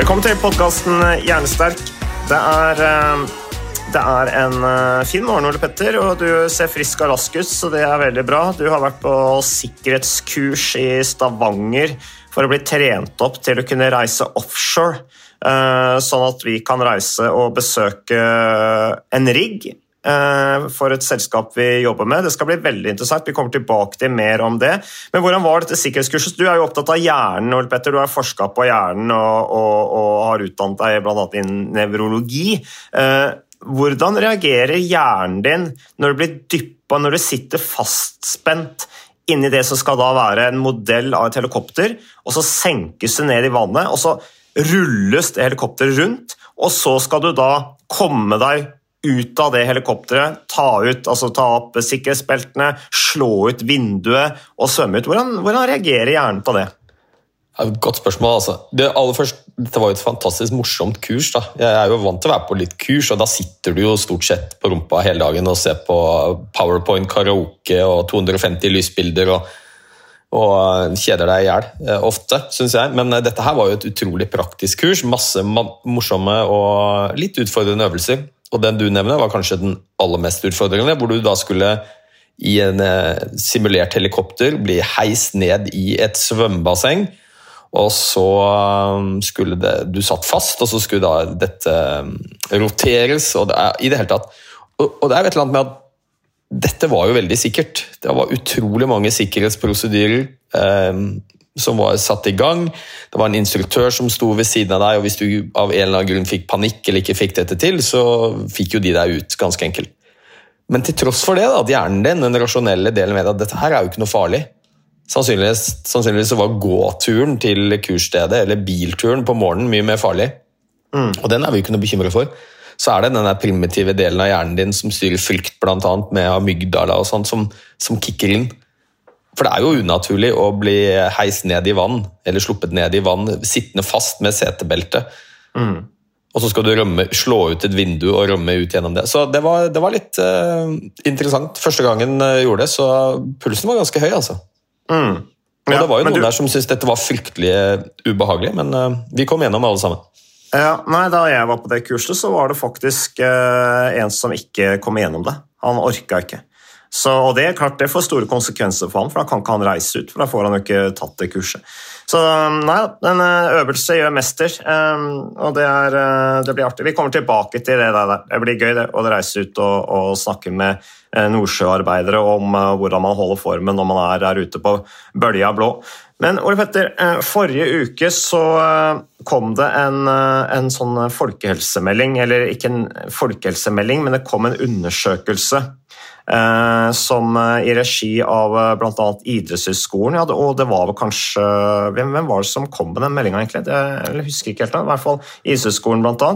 Velkommen til podkasten Hjernesterk. Det er, eh, det er en eh, fin morgen, Ole Petter, og du ser frisk og rask ut, så det er veldig bra. Du har vært på sikkerhetskurs i Stavanger for å bli trent opp til å kunne reise offshore, eh, sånn at vi kan reise og besøke en rigg eh, for et selskap vi jobber med. Det skal bli veldig interessant. Vi kommer tilbake til mer om det. Men hvordan var dette sikkerhetskurset? Du er jo opptatt av hjernen, Ole Petter. Du har forska på hjernen og, og, og har utdannet deg bl.a. innen nevrologi. Eh, hvordan reagerer hjernen din når du blir dyppa, når du sitter fastspent inni det som skal da være en modell av et helikopter, og så senkes du ned i vannet, og så rulles det helikopteret rundt, og så skal du da komme deg ut av det helikopteret, ta, ut, altså ta opp sikkerhetsbeltene, slå ut vinduet og svømme ut. Hvordan, hvordan reagerer hjernen på det? Godt spørsmål. altså. Det aller først, Dette var jo et fantastisk morsomt kurs. da. Jeg er jo vant til å være på litt kurs, og da sitter du jo stort sett på rumpa hele dagen og ser på Powerpoint, karaoke og 250 lysbilder og, og kjeder deg i hjel. eh, Ofte, syns jeg. Men eh, dette her var jo et utrolig praktisk kurs. Masse morsomme og litt utfordrende øvelser. Og den du nevner, var kanskje den aller mest utfordrende, hvor du da skulle i en eh, simulert helikopter bli heist ned i et svømmebasseng. Og så um, skulle det, du satt fast, og så skulle da dette um, roteres. og det er, i det hele tatt. Og, og det er et eller annet med at dette var jo veldig sikkert. Det var utrolig mange sikkerhetsprosedyrer um, som var satt i gang. Det var en instruktør som sto ved siden av deg, og hvis du av en eller annen grunn fikk panikk eller ikke fikk dette til, så fikk jo de deg ut, ganske enkelt. Men til tross for det, da, at hjernen din, den rasjonelle delen med at dette her er jo ikke noe farlig, Sannsynligvis, sannsynligvis så var gåturen til kursstedet eller bilturen på morgenen mye mer farlig. Og den er vi ikke noe bekymret for. Så er det den der primitive delen av hjernen din som styrer frykt, annet med amygdala og sånt, som, som kicker inn. For det er jo unaturlig å bli heist ned i vann, eller sluppet ned i vann, sittende fast med setebelte. Og så skal du rømme, slå ut et vindu og rømme ut gjennom det. Så det var, det var litt uh, interessant. Første gangen jeg gjorde det, så pulsen var ganske høy, altså. Mm. Og det var jo noen du- der som syntes dette var fryktelig eh, ubehagelig, men uh, vi kom gjennom alle sammen. Ja, nei, Da jeg var på det kurset, så var det faktisk uh, en som ikke kom igjennom det. Han orka ikke. Så, og det er klart det får store konsekvenser for han, for da kan ikke han reise ut. for da får han jo ikke tatt det kurset. Så nei, en eh, øvelse gjør mester, eh, og det, er, eh, det blir artig. Vi kommer tilbake til det der. Det blir gøy det, å reise ut og, og snakke med eh, nordsjøarbeidere om hvordan man holder formen når man er der ute på bølja blå. Men Ole Petter, forrige uke så kom det en, en sånn folkehelsemelding, eller ikke en folkehelsemelding, men det kom en undersøkelse som eh, i regi av eh, bl.a. Idrettshøgskolen, ja, og det var vel kanskje Hvem, var det som kom med den meldinga, egentlig? Det, jeg husker ikke helt, da. i hvert fall Idrettshøgskolen, bl.a.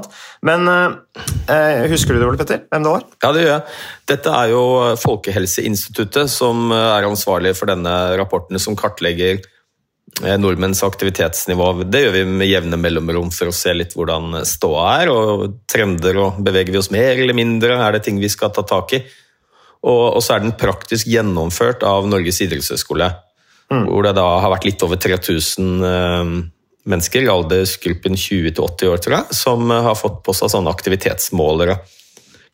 Men eh, eh, husker du det, Ole Petter? Hvem det var? Ja, det gjør jeg. Dette er jo Folkehelseinstituttet som eh, er ansvarlig for denne rapporten som kartlegger eh, nordmenns aktivitetsnivå. Det gjør vi med jevne mellomrom for å se litt hvordan ståa er, og trender, og beveger vi oss mer eller mindre, er det ting vi skal ta tak i? Og, og så er den praktisk gjennomført av Norges idrettshøgskole, hvor det da har vært litt over 3000 eh, mennesker i aldersgruppen 20 80 år, tror jeg, som eh, har fått på seg sånne aktivitetsmålere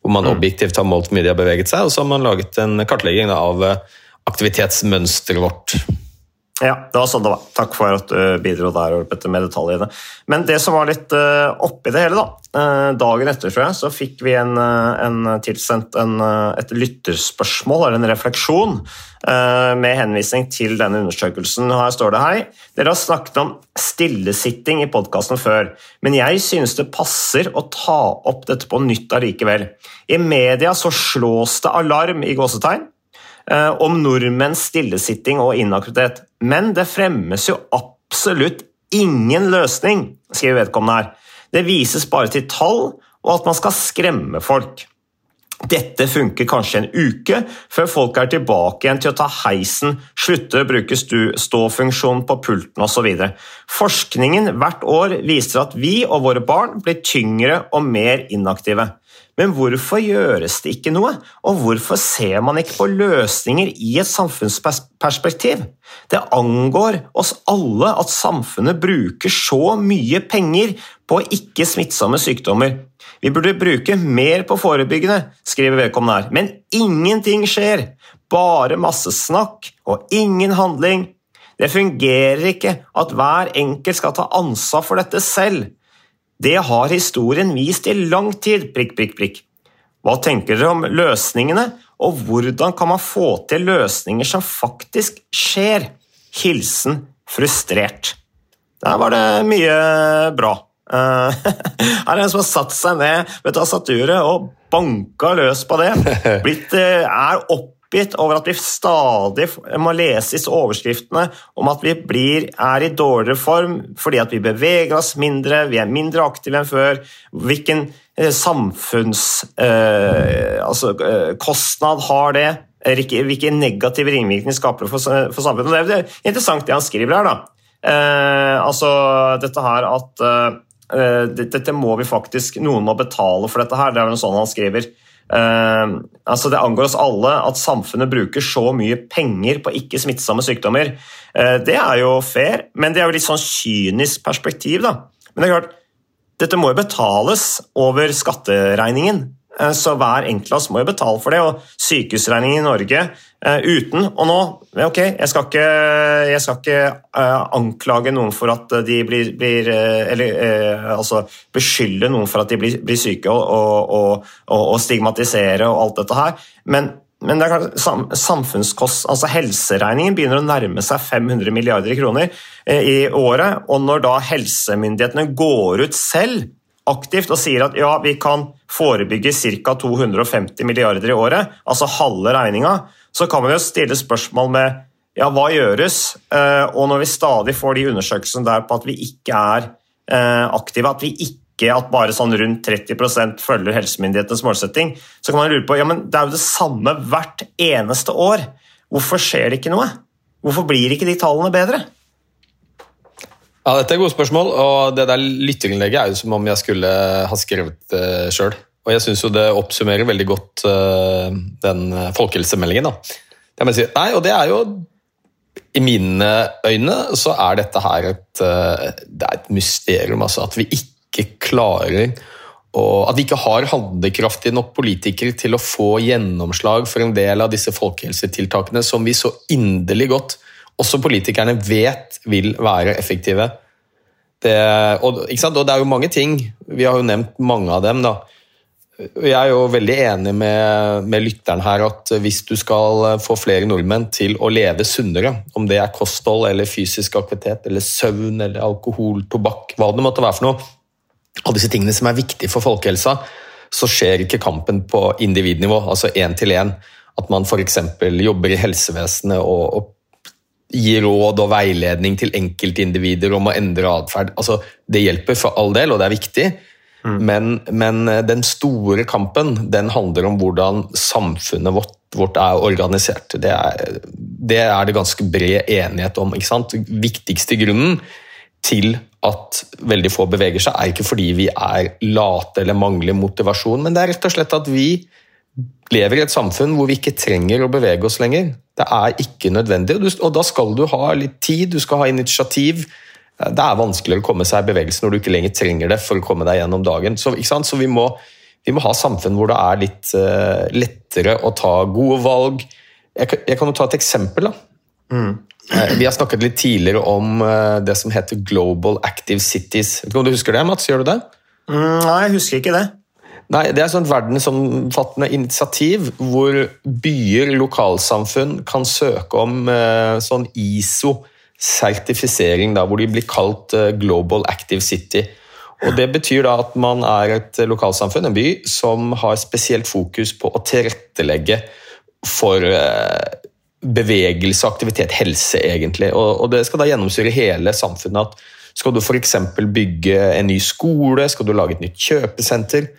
hvor man objektivt har målt hvor mye de har beveget seg, og så har man laget en kartlegging da, av eh, aktivitetsmønsteret vårt. Ja, det var sånn det var. Takk for at du bidro der Petter, med detaljene. Men det som var litt uh, oppi det hele, da. Uh, dagen etter, tror jeg, så fikk vi en, en tilsendt en, et lytterspørsmål, eller en refleksjon, med henvisning til denne undersøkelsen. Her står det hei. Dere har snakket om stillesitting i podkasten før, men jeg synes det passer å ta opp dette på nytt allikevel. I media så slås det alarm i gåsetegn om nordmenns stillesitting og inaktivitet. Men det fremmes jo absolutt ingen løsning, skriver vedkommende her. Det vises bare til tall og at man skal skremme folk. Dette funker kanskje en uke, før folk er tilbake igjen til å ta heisen, slutte å bruke ståfunksjonen på pulten osv. Forskningen hvert år viser at vi og våre barn blir tyngre og mer inaktive. Men hvorfor gjøres det ikke noe, og hvorfor ser man ikke på løsninger i et samfunnsperspektiv? Det angår oss alle at samfunnet bruker så mye penger på ikke-smittsomme sykdommer. Vi burde bruke mer på forebyggende, skriver vedkommende her, men ingenting skjer. Bare masse snakk og ingen handling. Det fungerer ikke at hver enkelt skal ta ansvar for dette selv. Det har historien vist i lang tid. prikk, prikk, prikk. Hva tenker dere om løsningene, og hvordan kan man få til løsninger som faktisk skjer? Hilsen frustrert. Der var det mye bra. Her er det en som har satt seg ned ved tastaturet og banka løs på det. Blitt, eh, er opp oppgitt over at vi stadig må lese disse overskriftene om at vi blir, er i dårligere form fordi at vi beveger oss mindre, vi er mindre aktive enn før. Hvilken eh, samfunnskostnad eh, altså, eh, har det? Hvilke negative ringvirkninger skaper det for, for, samfunnet? Det er interessant det han skriver her. da. Eh, altså dette her at eh, dette må vi faktisk Noen må betale for dette her. Det er vel sånn han skriver. Uh, altså Det angår oss alle at samfunnet bruker så mye penger på ikke-smittsomme sykdommer. Uh, det er jo fair, men det er jo litt sånn kynisk perspektiv. da. Men det er klart, dette må jo betales over skatteregningen. Eh, så hver enkelt av oss må jo betale for det. Og sykehusregningen i Norge uten Og nå, ok, jeg skal ikke, jeg skal ikke uh, anklage noen for at de blir, blir uh, Eller altså beskylde noen for at de blir, blir syke og, og, og, og, stigmatisere og alt dette her. Men, men det er klart, samfunnskost, altså helseregningen begynner å nærme seg 500 milliarder kroner i året. Og når da helsemyndighetene går ut selv aktivt og sier at ja, vi kan forebygge ca. 250 milliarder i året, altså halve regninga, så kan man jo stille spørsmål med ja, hva gjøres? Eh, og når vi stadig får de undersøkelsene der på at vi ikke er eh, aktive, at vi ikke at bare sånn rundt 30% følger helsemyndighetenes målsetting, så kan man lure på ja, men det er jo det samme hvert eneste år. Hvorfor skjer det ikke noe? Hvorfor blir ikke de tallene bedre? Ja, Dette er gode spørsmål, og det der lytterinnlegget er jo som om jeg skulle ha skrevet det sjøl. Og jeg syns det oppsummerer veldig godt uh, den folkehelsemeldingen. da. Det må jeg si. Nei, og det er jo I mine øyne så er dette her et, det er et mysterium. altså At vi ikke klarer og At vi ikke har handlekraftige nok politikere til å få gjennomslag for en del av disse folkehelsetiltakene som vi så inderlig godt også politikerne vet vil være effektive. Det, og, og, det er jo mange ting. Vi har jo nevnt mange av dem. da. Jeg er jo veldig enig med, med, lytteren her at hvis du skal få flere nordmenn til å leve sunnere, om det er kosthold eller fysisk aktivitet eller søvn eller alkohol, tobakk, hva det måtte være for noe, alle disse tingene som er viktige for folkehelsa, så skjer ikke kampen på individnivå, altså én til én. At man f.eks. jobber i helsevesenet og, og gi råd og veiledning til enkeltindivider om å endre atferd. Altså, det hjelper for all del, og det er viktig, mm. men, men, eh, den store kampen den handler om hvordan samfunnet vårt, vårt er organisert. Det er, det er, det ganske bred enighet om. ikke sant? Viktigste grunnen til at veldig få beveger seg, er ikke fordi vi er late eller mangler motivasjon, men det er rett og slett at vi lever i et samfunn hvor vi ikke trenger å bevege oss lenger. Det er ikke nødvendig, og da skal du ha litt tid, du skal ha initiativ. Det er vanskeligere å komme seg i bevegelse når du ikke lenger trenger det for å komme deg gjennom dagen. Så, så vi, må, vi må ha samfunn hvor det er litt uh, lettere å ta gode valg. Jeg, jeg kan jo ta et eksempel. da. Mm. Vi har snakket litt tidligere om uh, det som heter Global Active Cities. Vet du om du husker det, Mats? Gjør du det? Mm, nei, jeg husker ikke det. Nei, Det er et verdensomfattende initiativ hvor byer, lokalsamfunn, kan søke om uh, sånn ISO-sertifisering, hvor de blir kalt Global Active City. Og Det betyr da at man er et lokalsamfunn, en by, som har spesielt fokus på å tilrettelegge for eh, bevegelse, aktivitet, helse, egentlig. Og, det skal da gjennomsyre hele samfunnet. at Skal du f.eks. bygge en ny skole, skal du lage et nytt kjøpesenter,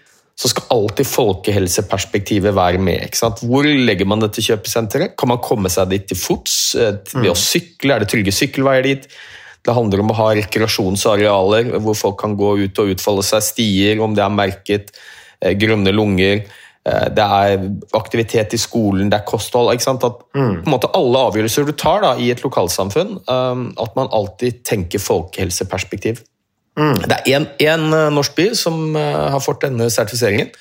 så skal alltid folkehelseperspektivet være med. ikke sant? Hvor legger man dette kjøpesenteret? Kan man komme seg dit til fots? Eh, ved å sykle? Er det trygge sykkelveier dit? Det handler om å ha rekreasjonsarealer hvor folk kan gå ut og utfolde seg. Stier, om det er merket. Eh, grønne lunger. Eh, det er aktivitet i skolen, det er kosthold. ikke sant? At mm. på en måte Alle avgjørelser du tar da, i et lokalsamfunn, at man alltid tenker folkehelseperspektiv. Mm. Det er én norsk by som uh, har fått denne sertifiseringen,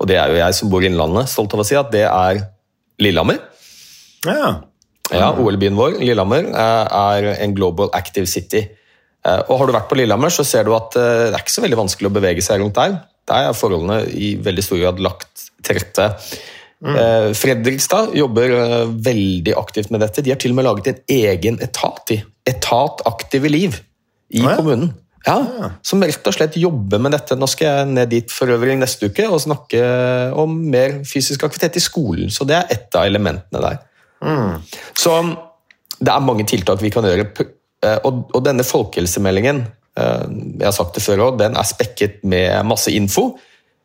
og det er jo jeg som bor i Innlandet stolt av å si at det er Lillehammer. Ja. Ja, OL-byen vår, Lillehammer, eh, er en Global Active City. Eh, og Har du vært på Lillehammer, så ser du at eh, det er ikke så veldig vanskelig å bevege seg rundt der. Der er forholdene i veldig stor grad lagt til rette. Mm. Fredrikstad jobber veldig aktivt med dette. De har til og med laget en egen etat i Etat Aktive Liv i ah, ja. kommunen. Ja, ah. Som rett og slett jobber med dette. Nå skal jeg ned dit for øvrig neste uke og snakke om mer fysisk aktivitet i skolen. Så det er ett av elementene der. Mm. Så det er mange tiltak vi kan gjøre. Eh, og, denne folkehelsemeldingen eh, jeg har sagt det før også, den er spekket med masse info.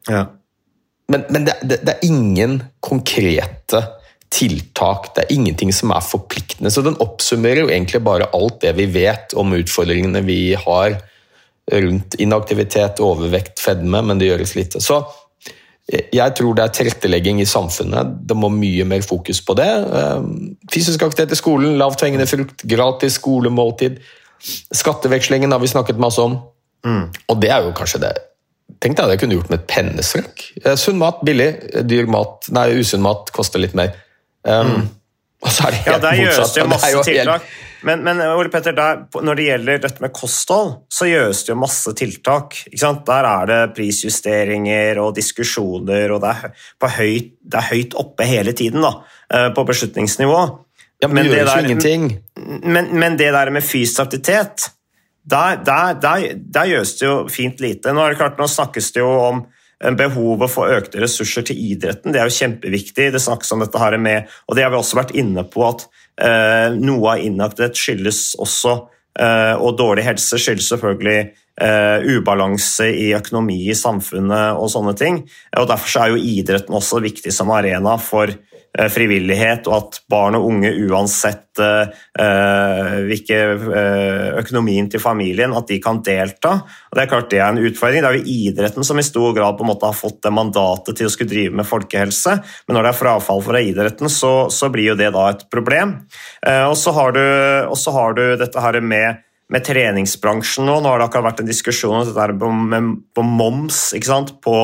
Ja. Men, men det, det, det, er ingen konkrete tiltak, det er ingenting som er forpliktende. Så den oppsummerer jo egentlig bare alt det vi vet om utfordringene vi har rundt inaktivitet, overvekt, fedme, men det gjøres lite. Så jeg tror det er tilrettelegging i samfunnet. Det må mye mer fokus på det. Ehm, fysisk aktivitet i skolen, lavthengende frukt, gratis skolemåltid. Skattevekslingen har vi snakket masse om. Mm. Og det er jo kanskje det Tenk deg det jeg kunne gjort med et pennestrøk. Eh, sunn mat billig, dyr mat Nei, usunn mat koster litt mer. Um, mm. Og så er det helt ja, der gjøres det masse det tiltak. Helt... Men, men, Ole Petter, der, når det gjelder dette med kosthold, så gjøres det jo masse tiltak. Der er det prisjusteringer og diskusjoner, og det er, høyt, det er høyt, oppe hele tiden da, eh, på beslutningsnivå. Ja, men, men det gjøres jo ingenting. Men, men, det der med fysisk aktivitet, der, der, der, der, gjøres det jo fint lite. Nå, det klart, nå snakkes det jo om behovet for økte ressurser til idretten. Det er jo kjempeviktig. Det snakkes om dette her med, og det har vi også vært inne på, at eh, noe av inaktivitet skyldes også eh, og dårlig helse skyldes selvfølgelig eh, ubalanse i økonomi i samfunnet og sånne ting. Og Derfor er jo idretten også viktig som arena for Eh, frivillighet, og at barn og unge, uansett uh, hvilke uh, økonomien til familien, at de kan delta. Og Det er klart det er en utfordring. Det er jo idretten som i stor grad på en måte har fått det mandatet til å skulle drive med folkehelse, men når det er frafall fra idretten, så, så blir jo det da et problem. Og så har, har, du dette her med med treningsbransjen nå. Nå har det akkurat vært en diskusjon om dette med, på moms. På,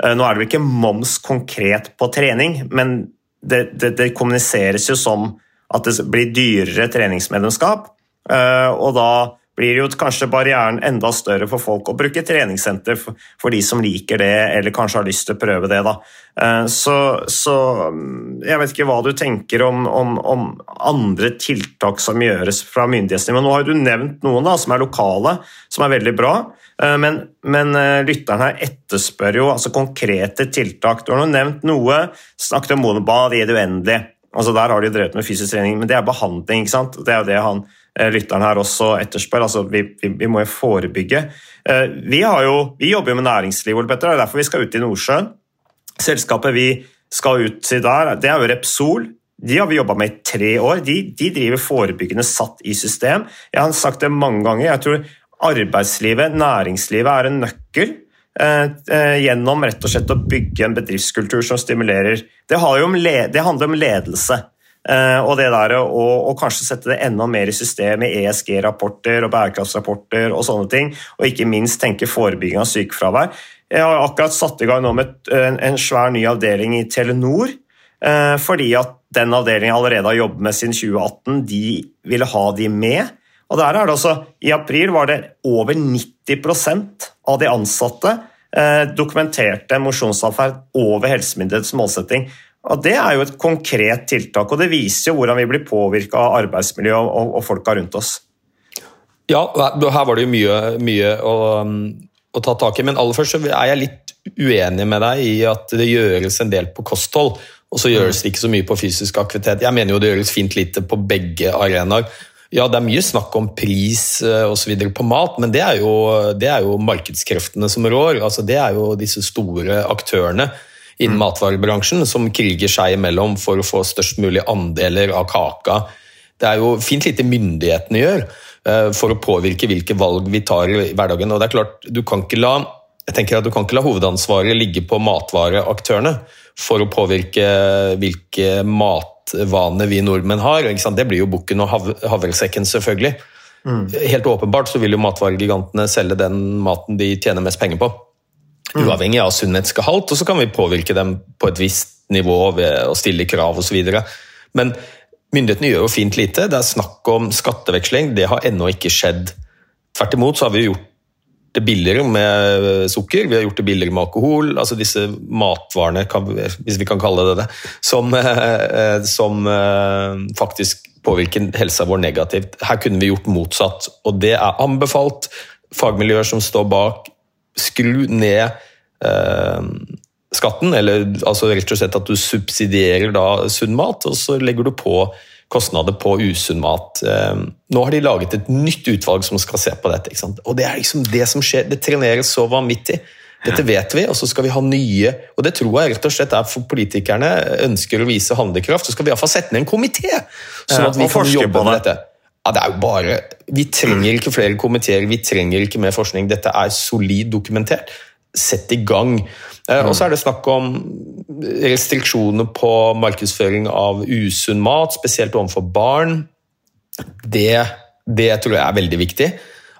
nå er det vel ikke moms konkret på trening, men det, det, det, kommuniseres jo som at det blir dyrere treningsmedlemskap. Eh, og da blir jo kanskje barrieren enda større for folk å bruke treningssenter for, de som liker det, eller kanskje har lyst til å prøve det. Da. Eh, så, så mm, jeg vet ikke hva du tenker om, om, om andre tiltak som gjøres fra myndighetsnivå. Nå har du nevnt noen da, som er lokale, som er veldig bra. Eh, men, men lytteren her etterspør jo altså konkrete tiltak. Du har nå nevnt noe, snakket om monobad i det uendelige. Altså Der har de drevet med fysisk trening, men det er behandling. ikke sant? Det er jo det han Eh, lytteren her også etterspør. Altså, vi, vi, vi, må jo forebygge. Eh, vi, jo, vi jobber jo med næringsliv, Ole Petter, det er derfor vi skal ut i Nordsjøen. Selskapet vi skal ut til der, det er jo Repsol. De har vi jobba med i tre år. De, de, driver forebyggende satt i system. Jeg har sagt det mange ganger. Jeg tror arbeidslivet, næringslivet, er en nøkkel. Eh, gjennom rett og slett å bygge en bedriftskultur som stimulerer. Det, om det handler om ledelse. Eh, og det der å, å kanskje sette det enda mer i system med ESG-rapporter og bærekraftsrapporter og sånne ting, og ikke minst tenke forebygging av sykefravær. Jeg har akkurat satt i gang nå med en, en svær ny avdeling i Telenor, eh, fordi at den avdelingen allerede har jobbet med siden 2018. De ville ha de med. Og der er det også, I april var det over 90% av de ansatte eh, dokumenterte mosjonsatferd over helsemyndighetens målsetting. Og Det er jo et konkret tiltak, og det viser jo hvordan vi blir påvirka av arbeidsmiljøet og, og folka rundt oss. Ja, her var det jo mye, mye å, å, ta tak i, men aller først er jeg litt uenig med deg i at det gjøres en del på kosthold, og så gjøres det ikke så mye på fysisk aktivitet. Jeg mener jo det gjøres fint lite på begge arenaer. Ja, det er mye snakk om pris eh, osv. på mat, men det er, jo, det er, jo, markedskreftene som rår. Altså, det er jo disse store aktørene innen mm. matvarebransjen som kriger seg imellom for å få størst mulig andeler av kaka. Det er jo fint lite myndighetene gjør eh, for å påvirke hvilke valg vi tar i hverdagen. Og det er klart, du kan ikke la jeg tenker at Du kan ikke la hovedansvaret ligge på matvareaktørene for å påvirke hvilke mat matvaner vi nordmenn har. Det blir jo bukken og hav havresekken, selvfølgelig. Mm. Helt åpenbart så vil jo matvaregigantene selge den maten de tjener mest penger på. Mm. Uavhengig av sunnhetsgehalt, og så kan vi påvirke dem på et visst nivå ved å stille krav osv. Men myndighetene gjør jo fint lite. Det er snakk om skatteveksling, det har ennå ikke skjedd. Tvert imot så har vi gjort det billigere med sukker, vi har gjort det billigere med alkohol. altså Disse matvarene, hvis vi kan kalle det det, som, eh, som eh, faktisk påvirker helsa vår negativt. Her kunne vi gjort motsatt, og det er anbefalt. Fagmiljøer som står bak, skru ned eh, skatten, eller altså rett og slett at du subsidierer da sunn mat, og så legger du på kostnader på usunn mat. Eh, nå har de laget et nytt utvalg som skal se på dette. Og Det er liksom det som skjer. Det treneres så vanvittig. Dette vet vi, og så skal vi ha nye Og det tror jeg rett og slett er for politikerne ønsker å vise handlekraft. Så skal vi iallfall sette ned en komité, sånn at vi kan jobbe med dette. Ja, det er jo bare, Vi trenger ikke flere komiteer, vi trenger ikke mer forskning. Dette er solid dokumentert. Sett i gang. Mm. Og så er det snakk om restriksjoner på markedsføring av usunn mat, spesielt overfor barn. Det, det, tror jeg er veldig viktig.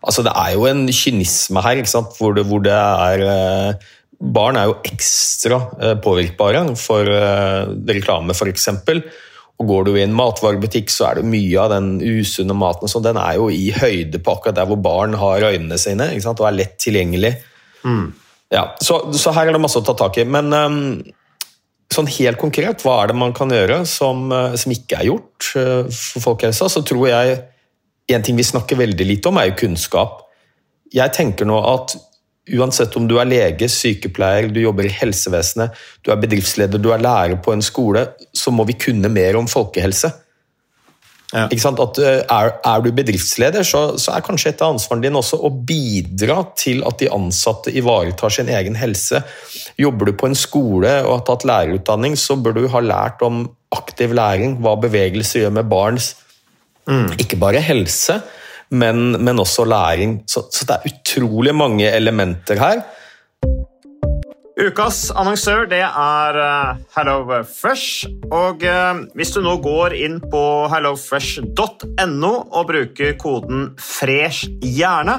Altså, det er jo en kynisme her, hvor det, hvor, det, er eh, Barn er jo ekstra eh, påvirkbare for reklame, f.eks. Og Går du i en matvarebutikk, så er det mye av den usunne maten så den er jo i høyde på akkurat der hvor barn har øynene sine, og er lett tilgjengelig. Mm. Ja, så, så, her er det masse å ta tak i. Men um, sånn helt konkret, hva er det man kan gjøre som, uh, som ikke er gjort uh, for folkehelsa? Så tror jeg en ting vi snakker veldig lite om, er jo kunnskap. Jeg tenker nå at uansett om du er lege, sykepleier, du jobber i helsevesenet, du er bedriftsleder, du er lærer på en skole, så må vi kunne mer om folkehelse. Ja. At, eh, er, er, du bedriftsleder, så, så, er kanskje et av ansvarene dine også å bidra til at de ansatte ivaretar sin egen helse. Jobber du på en skole og har tatt lærerutdanning, så bør du ha lært om aktiv læring, hva bevegelse gjør med barns mm. ikke bare helse, men, men også læring. Så, så det er utrolig mange elementer her. Ukas annonsør det er uh, HelloFresh. Og uh, hvis du nå går inn på hellofresh.no og bruker koden 'fresh hjerne',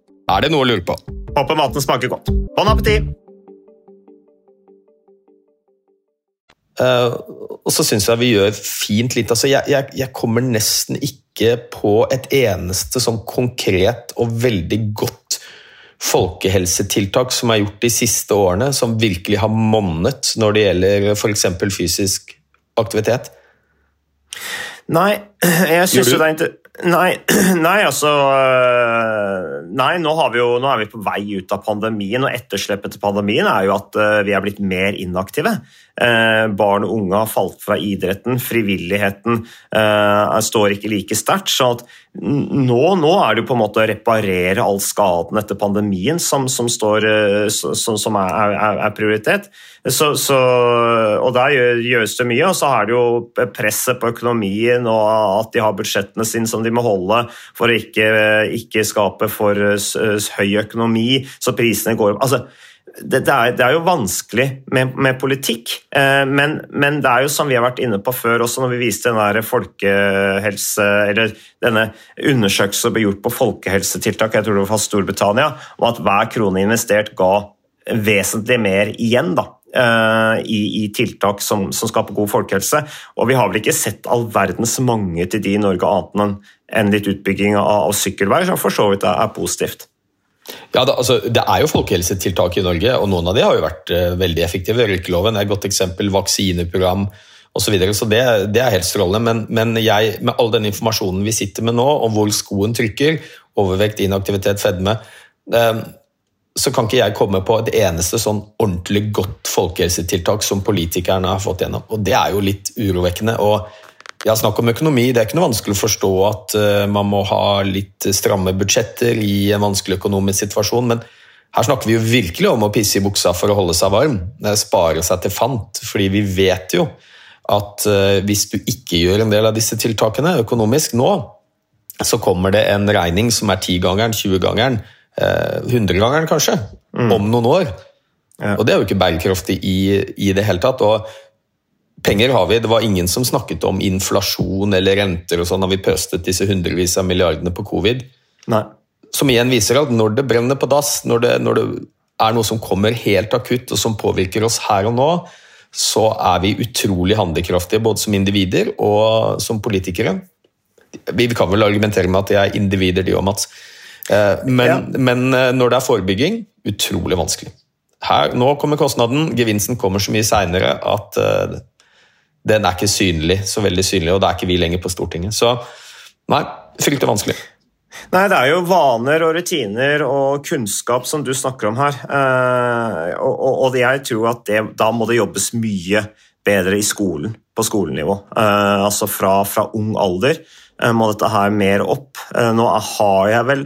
Er det noe å lure på? Håper maten smaker godt. Bon appétit! Uh, og så syns jeg vi gjør fint litt. Altså, jeg, jeg, jeg, kommer nesten ikke på et eneste sånn konkret og veldig godt folkehelsetiltak som er gjort de siste årene, som virkelig har monnet når det gjelder f.eks. fysisk aktivitet. Nei, jeg syns jo det er ikke Nei, nei, altså øh, Nei, nå, jo, nå, er vi på vei ut av pandemien, og etterslepet til pandemien er jo at øh, vi er blitt mer inaktive. Eh, barn og unge har falt fra idretten, frivilligheten eh, står ikke like sterkt. så at nå, nå, er det jo på en måte å reparere all skaden etter pandemien som, som, står, eh, som, som er, er, er, prioritet. Så, så, og Der gjøres det mye, og så er det jo presset på økonomien og at de har budsjettene sine som de må holde for å ikke, ikke skape for høy økonomi, så prisene går opp. Altså, det, det, er, det, er, jo vanskelig med, med politikk, eh, men, men, det er jo som vi har vært inne på før, også når vi viste denne folkehelse, eller denne undersøkelsen som ble gjort på folkehelsetiltak, jeg tror det var fra Storbritannia, om at hver krone investert ga vesentlig mer igjen. da eh, i, i, tiltak som, som, skaper god folkehelse. Og vi har vel ikke sett all verdens mange til de i Norge annet enn litt utbygging av, av sykkelveier, som for så vidt er, er positivt. Ja, det, altså, det er jo folkehelsetiltak i Norge, og noen av de har jo vært uh, veldig effektive. Røykeloven er et godt eksempel, vaksineprogram osv. Så, videre, så det, det, er helt strålende. Men, men jeg, med all den informasjonen vi sitter med nå, om hvor skoen trykker, overvekt, inaktivitet, fedme, uh, så kan ikke jeg komme på et eneste sånn ordentlig godt folkehelsetiltak som politikerne har fått gjennom. Og det er jo litt urovekkende. og ja, Snakk om økonomi. Det er ikke noe vanskelig å forstå at uh, man må ha litt stramme budsjetter i en vanskelig økonomisk situasjon, men her snakker vi jo virkelig om å pisse i buksa for å holde seg varm. Spare seg til fant. fordi vi vet jo at uh, hvis du ikke gjør en del av disse tiltakene økonomisk nå, så kommer det en regning som er tigangeren, 20-gangeren, uh, 100-gangeren kanskje, mm. om noen år. Ja. Og det er jo ikke bærekraftig i, i det hele tatt. og Penger har vi. Det var ingen som snakket om inflasjon eller renter og sånn da vi pøstet disse hundrevis av milliardene på covid. Nei. Som igjen viser at når det brenner på dass, når det, når det er noe som kommer helt akutt og som påvirker oss her og nå, så er vi utrolig handlekraftige både som individer og som politikere. Vi kan vel argumentere med at de er individer, de òg, Mats. Eh, men, ja. men, eh, når det er forebygging, utrolig vanskelig. Her, nå kommer kostnaden, gevinsten kommer så mye seinere at eh, den er ikke synlig, så veldig synlig, og da er ikke vi lenger på Stortinget. Så nei, fryktelig vanskelig. Nei, det er jo vaner og rutiner og kunnskap som du snakker om her. Eh, og, og, og jeg tror at det, da må det jobbes mye bedre i skolen, på skolenivå. Eh, altså fra, fra ung alder eh, må dette her mer opp. Nå har jeg vel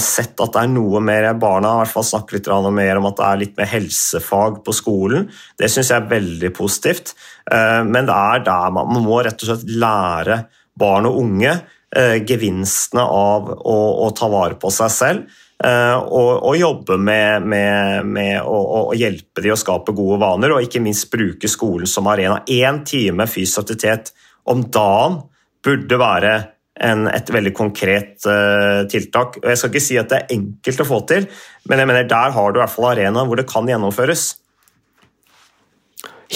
sett at det er noe mer Barna i hvert fall snakket litt mer om at det er litt mer helsefag på skolen. Det syns jeg er veldig positivt. Eh, men det er der man, man må rett og slett lære barn og unge eh, gevinstene av å, å ta vare på seg selv. eh, Og, og jobbe med, med, med å, å hjelpe de å skape gode vaner, og ikke minst bruke skolen som arena. Én time fysisk aktivitet om dagen burde være en, et veldig konkret uh, tiltak. Og Jeg skal ikke si at det er enkelt å få til, men jeg mener der har du i hvert fall arena hvor det kan gjennomføres.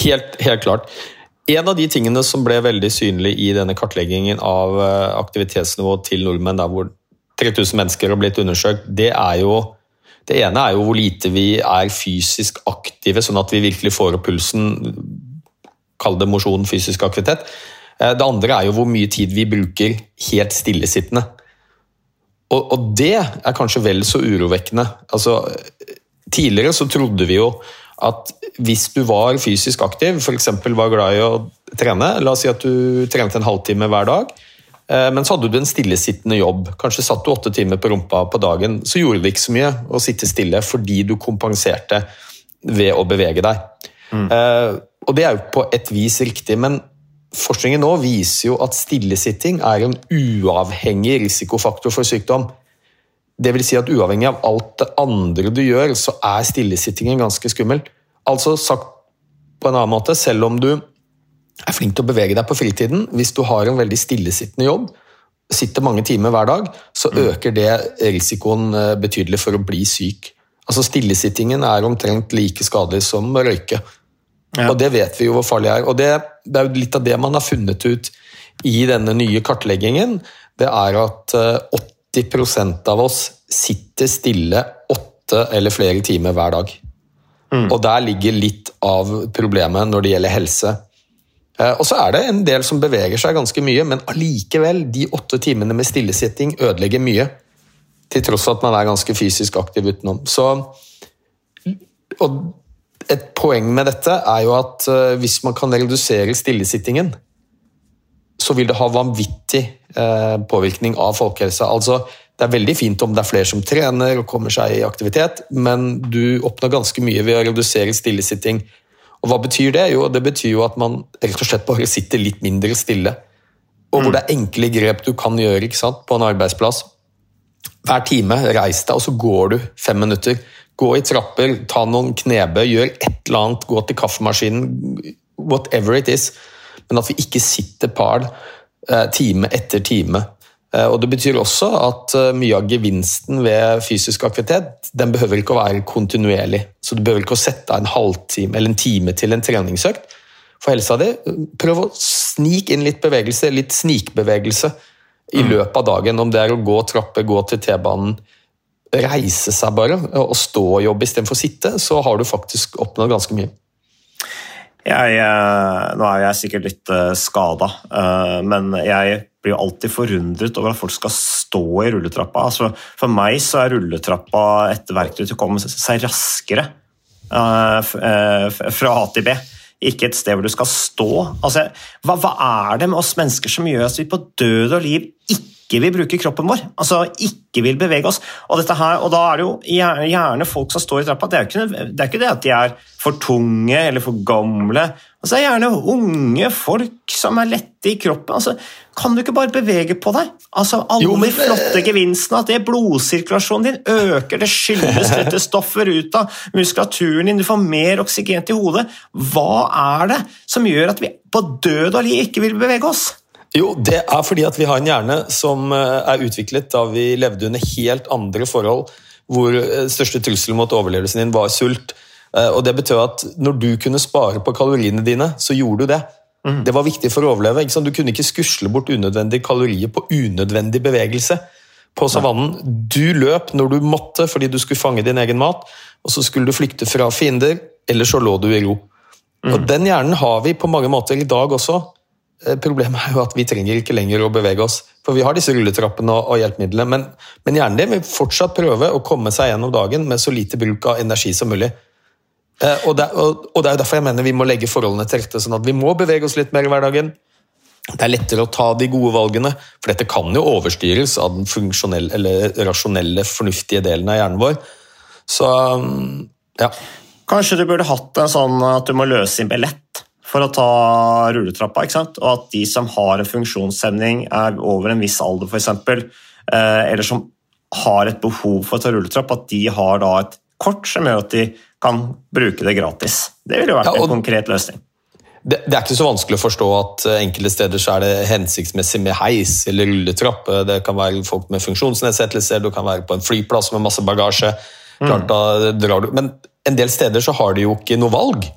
Helt, helt klart. En av de tingene som ble veldig synlig i denne kartleggingen av eh, aktivitetsnivået til nordmenn, der hvor 3000 mennesker har blitt undersøkt, det er jo det ene er jo hvor lite vi er fysisk aktive, sånn at vi virkelig får opp pulsen. Kall det mosjon, fysisk aktivitet. Eh, Det andre er jo hvor mye tid vi bruker helt stillesittende. Og, og det er kanskje vel så urovekkende. Altså, tidligere så trodde vi jo at hvis du var fysisk aktiv, f.eks. var glad i å trene, la oss si at du trente en halvtime hver dag, eh, men så hadde du en stillesittende jobb. Kanskje satt du åtte timer på rumpa på dagen, så gjorde det ikke så mye å sitte stille fordi du kompenserte ved å bevege deg. Mm. Og det er jo på et vis riktig, men forskningen nå viser jo at stillesitting er en uavhengig risikofaktor for sykdom. Det vil si at uavhengig av alt det andre du gjør, så er stillesittingen ganske skummel. Altså sagt på en annen måte, selv om du er flink til å bevege deg på fritiden, hvis du har en veldig stillesittende jobb, sitter mange timer hver dag, så øker det risikoen eh, betydelig for å bli syk. Altså Stillesittingen er omtrent like skadelig som å røyke. Og det vet vi jo hvor farlig er. Og det, det er jo litt av det man har funnet ut i denne nye kartleggingen. Det er at eh, 80% av oss sitter stille åtte eller flere timer hver dag. Og der ligger litt av problemet når det gjelder helse. Eh, Og så er det en del som beveger seg ganske mye, men allikevel, de åtte timene med stillesitting ødelegger mye. Til tross for at man er ganske fysisk aktiv utenom. Så, og et poeng med dette er jo at eh, hvis man kan redusere stillesittingen, så vil det ha vanvittig eh, påvirkning av folkehelsa. Altså, det er veldig fint om det er flere som trener og kommer seg i aktivitet, men du oppnår ganske mye ved å redusere stillesitting. Og hva betyr det? Jo, det betyr jo at man rett og slett bare sitter litt mindre stille. Og hvor det er enkle grep du kan gjøre på en arbeidsplass. Hver time, reis deg, og så går du fem minutter. Gå i trapper, ta noen knebøy, gjør et eller annet, gå til kaffemaskinen, whatever it is. Men at vi ikke sitter par eh, time etter time. Eh, Og Det betyr også at eh, mye av gevinsten ved fysisk aktivitet den behøver ikke å være kontinuerlig. Så Du behøver ikke å sette av en halvtime eller en time til en treningsøkt for helsa di. Prøv å snike inn litt bevegelse, litt snikbevegelse i løpet av dagen. Om det er å gå trapper, gå til T-banen, reise seg bare og stå og jobbe istedenfor å sitte, så har du faktisk oppnådd ganske mye. Jeg, eh, nå er jeg sikkert litt uh, skada, men jeg blir alltid forundret over at folk skal stå i rulletrappa. Altså, for meg så er rulletrappa et verktøy til å komme seg raskere eh, eh, fra A til B. Ikke et sted hvor du skal stå. Altså, hva, hva er det med oss mennesker som gjør at vi på død og liv ikke vil bruke kroppen vår? Altså ikke vil bevege oss. Og, dette her, og da er det jo gjerne, gjerne folk som står i trappa. Det er jo ikke, det er ikke det at de er for tunge eller for gamle. Altså, det er gjerne unge folk som er lette i kroppen. Altså, kan du ikke bare bevege på deg? Altså, Alle Jo, men- de flotte gevinstene, at det blodsirkulasjonen din øker, det skyldes dette stoffer ut av muskulaturen din, du får mer oksygen til hodet. Hva er det som gjør at vi på død og liv ikke vil bevege oss? Jo, det er fordi at vi har en hjerne som eh, er utviklet da vi levde under helt andre forhold, hvor eh, største trussel mot overlevelsen din var sult. Eh, Og det betød at når du kunne spare på kaloriene dine, så gjorde du det. Det var viktig for å overleve. Du kunne ikke skusle bort unødvendige kalorier på unødvendig bevegelse på savannen. Du løp når du måtte fordi du skulle fange din egen mat, og så skulle du flykte fra fiender, eller så lå du i ro. Og Den hjernen har vi på mange måter i dag også. Eh, Problemet er jo at vi trenger ikke lenger å bevege oss. For vi har disse rulletrappene og, og hjelpemidlene, men, men hjernen din vil fortsatt prøve å komme seg gjennom dagen med så lite bruk av energi som mulig. Eh, og, det, og, og det er jo derfor jeg mener vi må legge forholdene til rette, sånn at vi må bevege oss litt mer i hverdagen. Det er lettere å ta de gode valgene, for dette kan jo overstyres av den funksjonelle, eller rasjonelle, fornuftige delen av hjernen vår. Så mm, ja. Kanskje du burde hatt en sånn at du må løse inn billett for å ta rulletrappa, ikke sant? og at de som har en funksjonshemning, er over en viss alder f.eks., eh, eller som har et behov for å ta rulletrapp, at de har da et kort som gjør at de kan bruke det gratis. Det ville jo vært Ja, og- en konkret løsning. Det, det er ikke så vanskelig å forstå at eh, enkelte steder så er det hensiktsmessig med heis eller rulletrapp. Eh, Det kan være folk med funksjonsnedsettelser, du kan være på en flyplass med masse bagasje. Klart da drar du. Men en del steder så har de jo ikke noe valg.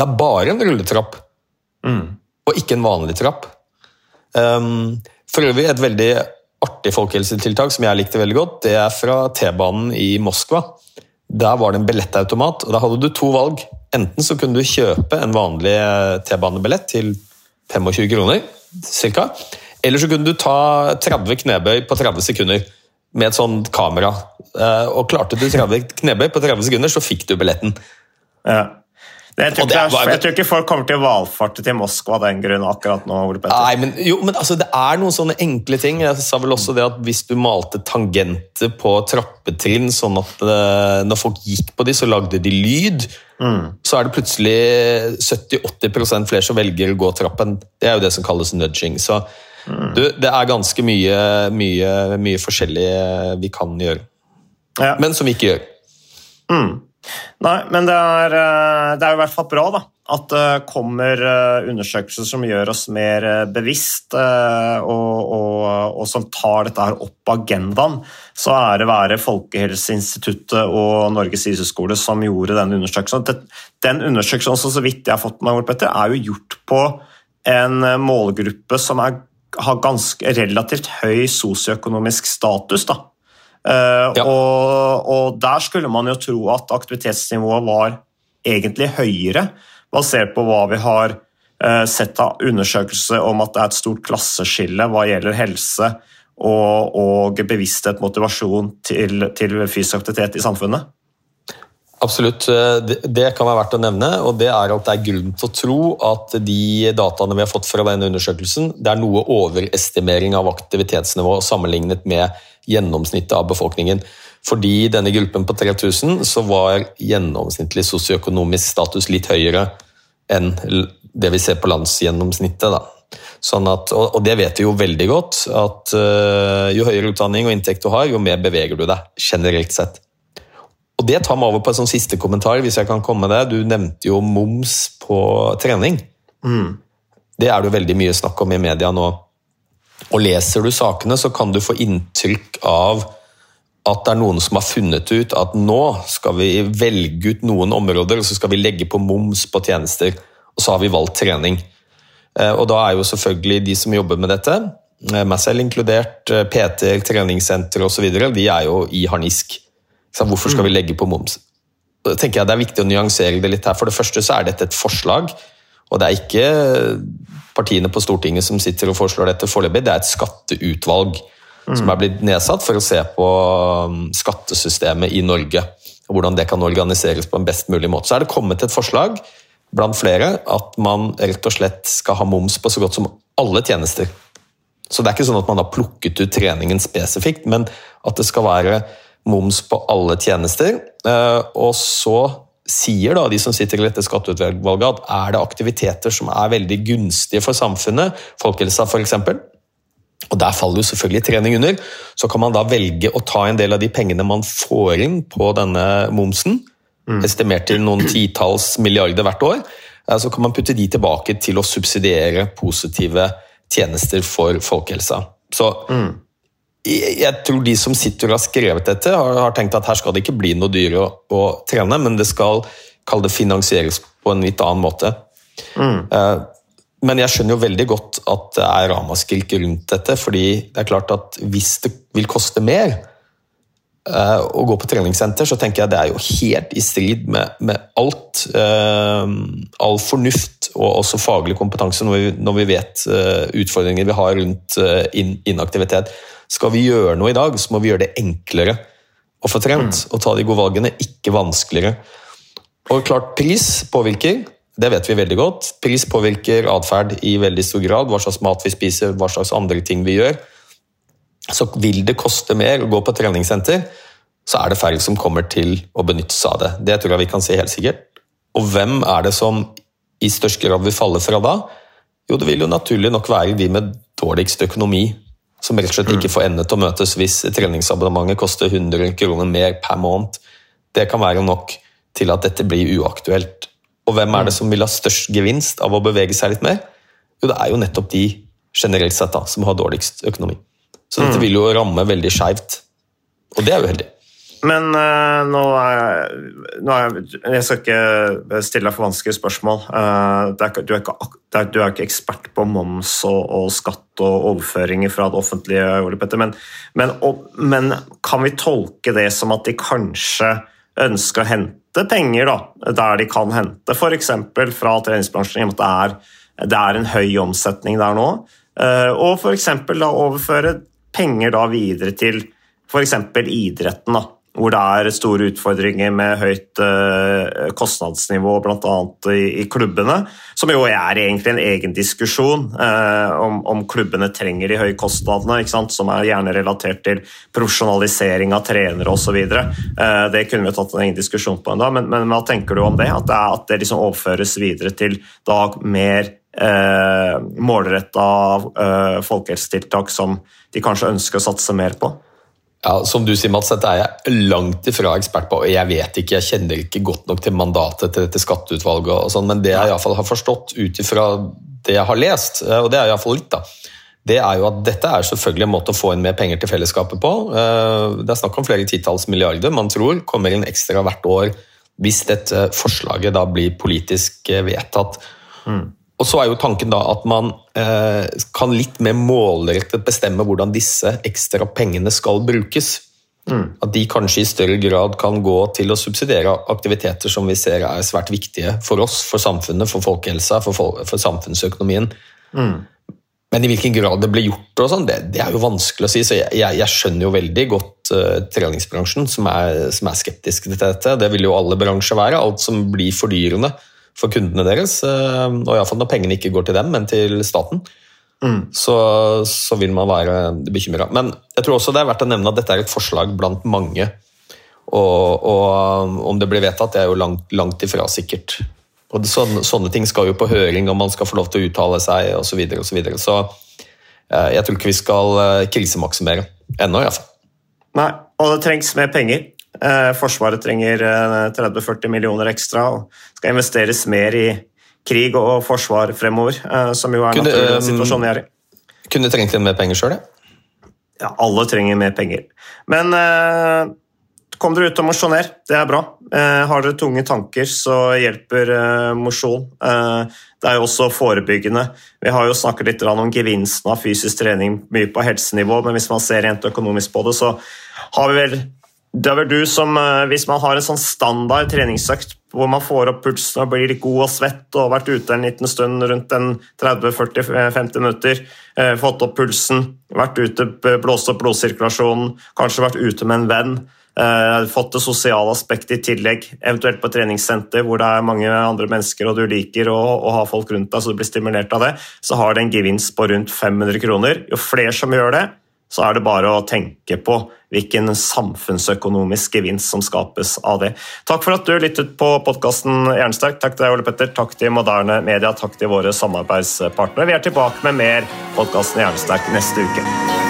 Det er bare en rulletrapp, og ikke en vanlig trapp. Um, for øvrig et veldig artig folkehelsetiltak som jeg likte veldig godt, det er fra T-banen i Moskva. Der var det en billettautomat, og da hadde du to valg. Enten så kunne du kjøpe en vanlig eh, T-banebillett til 25 kroner, cirka. Eller så kunne du ta 30 knebøy på 30 sekunder med et sånt kamera. Eh, Og klarte du 30 knebøy på 30 sekunder, så fikk du billetten. Ja. Jeg, tror er bare- jeg tror ikke folk kommer til å valfarte til Moskva av den grunn akkurat nå. Ole Petter. Nei, men, jo, men altså, det er noen sånne enkle ting. Jeg sa vel også det at Hvis du malte tangenter på trappetrinn, sånn at eh, når folk gikk på de, så lagde de lyd, så er det plutselig 70-80% flere som velger å gå trappen. Det er jo det som kalles nudging. Så du, det er ganske mye, mye, mye forskjellig vi kan gjøre, Ja. men som vi ikke gjør. Nei, men det er, eh, det er i hvert fall bra da, at det kommer eh, undersøkelser som gjør oss mer eh, bevisst, eh, og, og, og som tar dette her opp på agendaen. Så det være Folkehelseinstituttet og Norges idrettshøgskole som gjorde den undersøkelsen. Den undersøkelsen, også, så vidt jeg har fått meg, Petter, er jo gjort på en eh, målgruppe som er, har ganske relativt høy sosioøkonomisk status. da. Eh, Ja. og, og der skulle man jo tro at aktivitetsnivået var egentlig høyere, basert på hva vi har eh, sett av undersøkelser om at det er et stort klasseskille hva gjelder helse og, og bevissthet, motivasjon til, til fysisk aktivitet i samfunnet. Absolutt. eh, Det, det kan være verdt å nevne, og det er at det er grunn til å tro at de dataene vi har fått fra denne undersøkelsen, det er noe overestimering av aktivitetsnivå sammenlignet med gjennomsnittet av befolkningen. Fordi i denne gruppen på 3000 så var gjennomsnittlig sosioøkonomisk status litt høyere enn det vi ser på landsgjennomsnittet. Da. Sånn at, og, det vet vi jo veldig godt, at eh, jo høyere utdanning og inntekt du har, jo mer beveger du deg, generelt sett. Og det tar meg over på en sånn siste kommentar, hvis jeg kan komme med det. Du nevnte jo moms på trening. Det er det jo veldig mye snakk om i media nå. Og leser du sakene, så kan du få inntrykk av at det er noen som har funnet ut at nå skal vi velge ut noen områder, og så skal vi legge på moms på tjenester. Og så har vi valgt trening. Eh, Og da er jo selvfølgelig de som jobber med dette, eh, meg selv inkludert, eh, PT, treningssenter osv., de er jo i harnisk. Så hvorfor skal vi legge på moms? Da tenker jeg Det er viktig å nyansere det litt her. For det første så er dette et forslag, og det er ikke partiene på Stortinget som sitter og foreslår dette foreløpig, det er et skatteutvalg som er blitt nedsatt for å se på um, skattesystemet i Norge. og Hvordan det kan organiseres på en best mulig måte. Så er det kommet et forslag blant flere at man rett og slett skal ha moms på så godt som alle tjenester. Så det er ikke sånn at man har plukket ut treningen spesifikt, men at det skal være moms på alle tjenester. Eh, Og så sier da de som sitter i dette skatteutvalget at er det aktiviteter som er veldig gunstige for samfunnet, folkehelsa f.eks., og der faller jo selvfølgelig trening under, så kan man da velge å ta en del av de pengene man får inn på denne momsen, estimert til noen titalls milliarder hvert år, eh, så kan man putte de tilbake til å subsidiere positive tjenester for folkehelsa. Så jeg jeg tror de som sitter og har skrevet dette, har, har tenkt at her skal det ikke bli noe dyrere å, å trene, men det skal kall det finansieres på en litt annen måte. Eh, Men jeg skjønner jo veldig godt at det er ramaskrik rundt dette, fordi det er klart at hvis det vil koste mer eh, å gå på treningssenter, så tenker jeg det er jo helt i strid med, med alt. Uh, all fornuft og også faglig kompetanse når vi, når vi vet uh, utfordringer vi har rundt eh, inaktivitet. Skal vi gjøre noe i dag, så må vi gjøre det enklere å få trent og ta de gode valgene, ikke vanskeligere. Og klart, pris påvirker. Det vet vi veldig godt. Pris påvirker atferd i veldig stor grad. Hva slags mat vi spiser, hva slags andre ting vi gjør. Så vil det koste mer å gå på treningssenter, så er det færre som kommer til å benytte seg av det. Det tror jeg vi kan si helt sikkert. Og hvem er det som i størst grad vil falle fra da? Jo, det vil jo naturlig nok være de med dårligst økonomi, som rett og slett ikke får endene til å møtes hvis treningsabonnementet koster 100 kroner mer per måned. Det kan være nok til at dette blir uaktuelt. Og hvem er det som vil ha størst gevinst av å bevege seg litt mer? Jo, det er jo nettopp de generelt sett da, som har dårligst økonomi. Så dette vil jo ramme veldig skeivt, og det er uheldig. Men uh, nå er, nå er Jeg skal ikke stille deg for vanskelige spørsmål. Uh, er, du, er ikke, du, er ikke, ekspert på moms og, og, skatt og overføringer fra det offentlige, Ole Petter, men, men, og, men, kan vi tolke det som at de kanskje ønsker å hente penger da, der de kan hente, f.eks. fra treningsbransjen, i og med at det er, det er en høy omsetning der nå, uh, og f.eks. overføre penger da videre til f.eks. idretten. da hvor det er store utfordringer med høyt uh, kostnadsnivå bl.a. I, i klubbene, som jo er egentlig en egen diskusjon uh, om, om, klubbene trenger de høye kostnadene, som er gjerne relatert til profesjonalisering av trenere osv. Uh, det kunne vi tatt en egen diskusjon på ennå, men, men, hva tenker du om det? At det, at det liksom overføres videre til da mer uh, målretta uh, folkehelsetiltak som de kanskje ønsker å satse mer på? Ja, Som du sier, Mats, dette er jeg langt ifra ekspert på. og Jeg vet ikke, jeg kjenner ikke godt nok til mandatet til dette skatteutvalget, og sånn, men det jeg i fall har forstått ut ifra det jeg har lest, eh, og det er iallfall litt, da, det er jo at dette er selvfølgelig en måte å få inn mer penger til fellesskapet på. Eh, det er snakk om flere titalls milliarder man tror kommer inn ekstra hvert år hvis dette forslaget da blir politisk eh, vedtatt. Mm. Og så er jo tanken da at man eh, kan litt mer målrettet bestemme hvordan disse ekstra pengene skal brukes. Mm. At de kanskje i større grad kan gå til å subsidiere aktiviteter som vi ser er svært viktige for oss, for samfunnet, for folkehelsa, for, for samfunnsøkonomien. Mm. Men i hvilken grad det blir gjort, og sånn, det, det, er jo vanskelig å si. så Jeg, jeg, jeg skjønner jo veldig godt uh, treningsbransjen, som er, som er, skeptisk til dette. Det vil jo alle bransjer være. Alt som blir fordyrende for kundene deres. Eh, og iallfall når pengene ikke går til dem, men til staten. Mm. Så, så, vil man være bekymra. Men jeg tror også det er verdt å nevne at dette er et forslag blant mange. Og, og om det blir vedtatt, det er jo langt, langt ifra sikkert. Og sånne, sånne, ting skal jo på høring, og man skal få lov til å uttale seg osv. Så, videre, og så, videre. så eh, jeg tror ikke vi skal eh, krisemaksimere ennå, iallfall. Nei, og det trengs mer penger. Eh, Forsvaret trenger 30-40 eh, millioner ekstra og skal investeres mer i krig og forsvar fremover, eh, som jo er kunne, naturlig situasjonen vi er i. Kunne trengt litt mer penger sjøl, ja? Ja, alle trenger mer penger. Men eh, kom dere ut og mosjoner, det er bra. Eh, har dere tunge tanker, så hjelper eh, mosjon. det er jo også forebyggende. Vi har jo snakket litt om gevinsten av fysisk trening mye på helsenivå, men hvis man ser rent økonomisk på det, så har vi vel det er vel du som, eh, Hvis man har en sånn standard treningsøkt hvor man får opp pulsen og blir litt god og svett og har vært ute en liten stund, rundt 30-40-50 minutter, eh, fått opp pulsen, vært ute, blåst opp blodsirkulasjonen, kanskje vært ute med en venn, eh, fått det sosiale aspektet i tillegg, eventuelt på treningssenter hvor det er mange andre mennesker og du liker å, å ha folk rundt deg så du blir stimulert av det, så har det en gevinst på rundt 500 kroner. Jo flere som gjør det, så er det bare å tenke på hvilken samfunnsøkonomisk gevinst som skapes av det. Takk for at du lyttet på podkasten Jernsterk. Takk til deg, Ole Petter. Takk til Moderne Media. Takk til våre samarbeidspartnere. Vi er tilbake med mer podkasten Jernsterk neste uke.